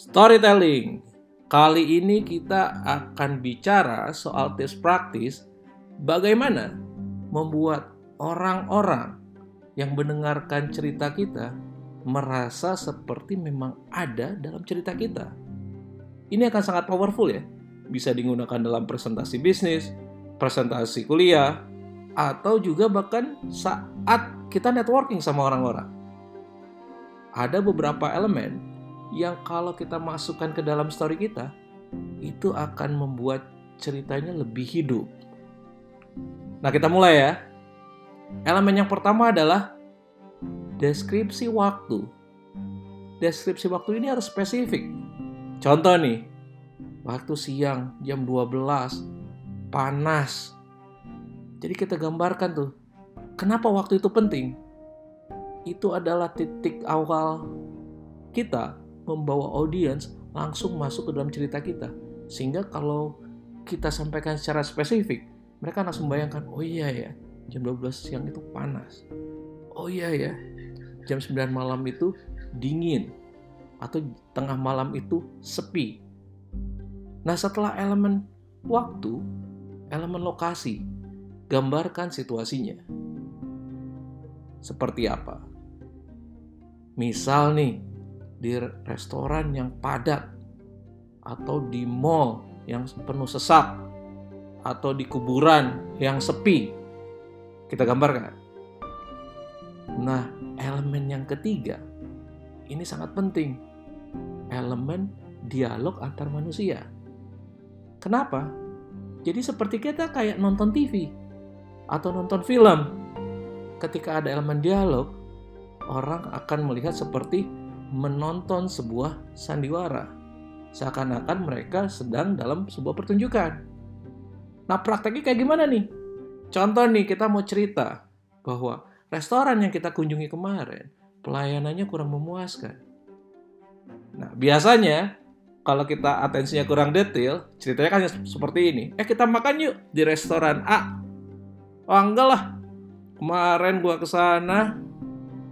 Storytelling. Kali ini kita akan bicara soal tips praktis bagaimana membuat orang-orang yang mendengarkan cerita kita merasa seperti memang ada dalam cerita kita. Ini akan sangat powerful ya. Bisa digunakan dalam presentasi bisnis, presentasi kuliah, atau juga bahkan saat kita networking sama orang-orang. Ada beberapa elemen yang kalau kita masukkan ke dalam story kita, itu akan membuat ceritanya lebih hidup. Nah, kita mulai ya. Elemen yang pertama adalah deskripsi waktu. Deskripsi waktu ini harus spesifik. Contoh nih, waktu siang jam 12, panas. Jadi kita gambarkan tuh, kenapa waktu itu penting? Itu adalah titik awal kita membawa audiens langsung masuk ke dalam cerita kita. Sehingga kalau kita sampaikan secara spesifik, mereka langsung bayangkan, oh iya ya, jam 12 siang itu panas. Oh iya ya, jam 9 malam itu dingin. Atau tengah malam itu sepi. Nah setelah elemen waktu, elemen lokasi, gambarkan situasinya. Seperti apa? Misal nih, di restoran yang padat atau di mall yang penuh sesak atau di kuburan yang sepi. Kita gambarkan. Nah, elemen yang ketiga ini sangat penting. Elemen dialog antar manusia. Kenapa? Jadi seperti kita kayak nonton TV atau nonton film. Ketika ada elemen dialog, orang akan melihat seperti menonton sebuah sandiwara. Seakan-akan mereka sedang dalam sebuah pertunjukan. Nah, prakteknya kayak gimana nih? Contoh nih, kita mau cerita bahwa restoran yang kita kunjungi kemarin, pelayanannya kurang memuaskan. Nah, biasanya kalau kita atensinya kurang detail, ceritanya kan seperti ini. Eh, kita makan yuk di restoran A. Oh, enggak lah. Kemarin gua ke sana,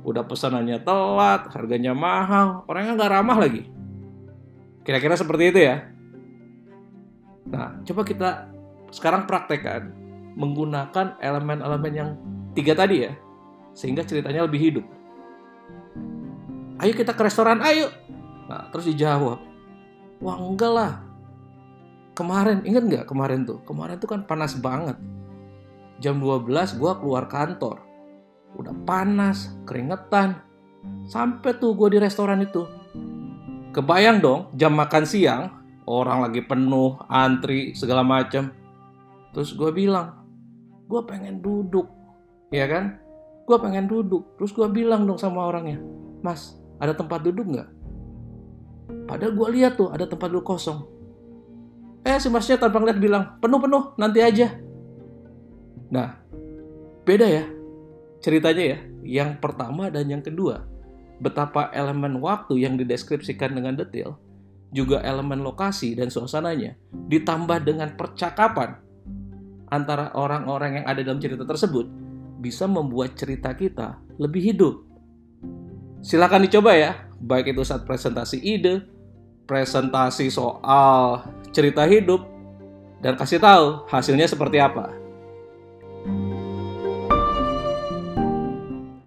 udah pesanannya telat, harganya mahal, orangnya nggak ramah lagi. Kira-kira seperti itu ya. Nah, coba kita sekarang praktekkan menggunakan elemen-elemen yang tiga tadi ya, sehingga ceritanya lebih hidup. Ayo kita ke restoran, ayo. Nah, terus dijawab, wah enggak lah. Kemarin, inget nggak kemarin tuh? Kemarin tuh kan panas banget. Jam 12 gua keluar kantor udah panas, keringetan. Sampai tuh gue di restoran itu. Kebayang dong jam makan siang, orang lagi penuh, antri, segala macam. Terus gue bilang, gue pengen duduk, ya kan? Gue pengen duduk. Terus gue bilang dong sama orangnya, Mas, ada tempat duduk nggak? Padahal gue lihat tuh ada tempat duduk kosong. Eh si masnya tanpa ngeliat bilang, penuh-penuh, nanti aja. Nah, beda ya ceritanya ya, yang pertama dan yang kedua, betapa elemen waktu yang dideskripsikan dengan detail, juga elemen lokasi dan suasananya, ditambah dengan percakapan antara orang-orang yang ada dalam cerita tersebut, bisa membuat cerita kita lebih hidup. Silakan dicoba ya, baik itu saat presentasi ide, presentasi soal cerita hidup, dan kasih tahu hasilnya seperti apa.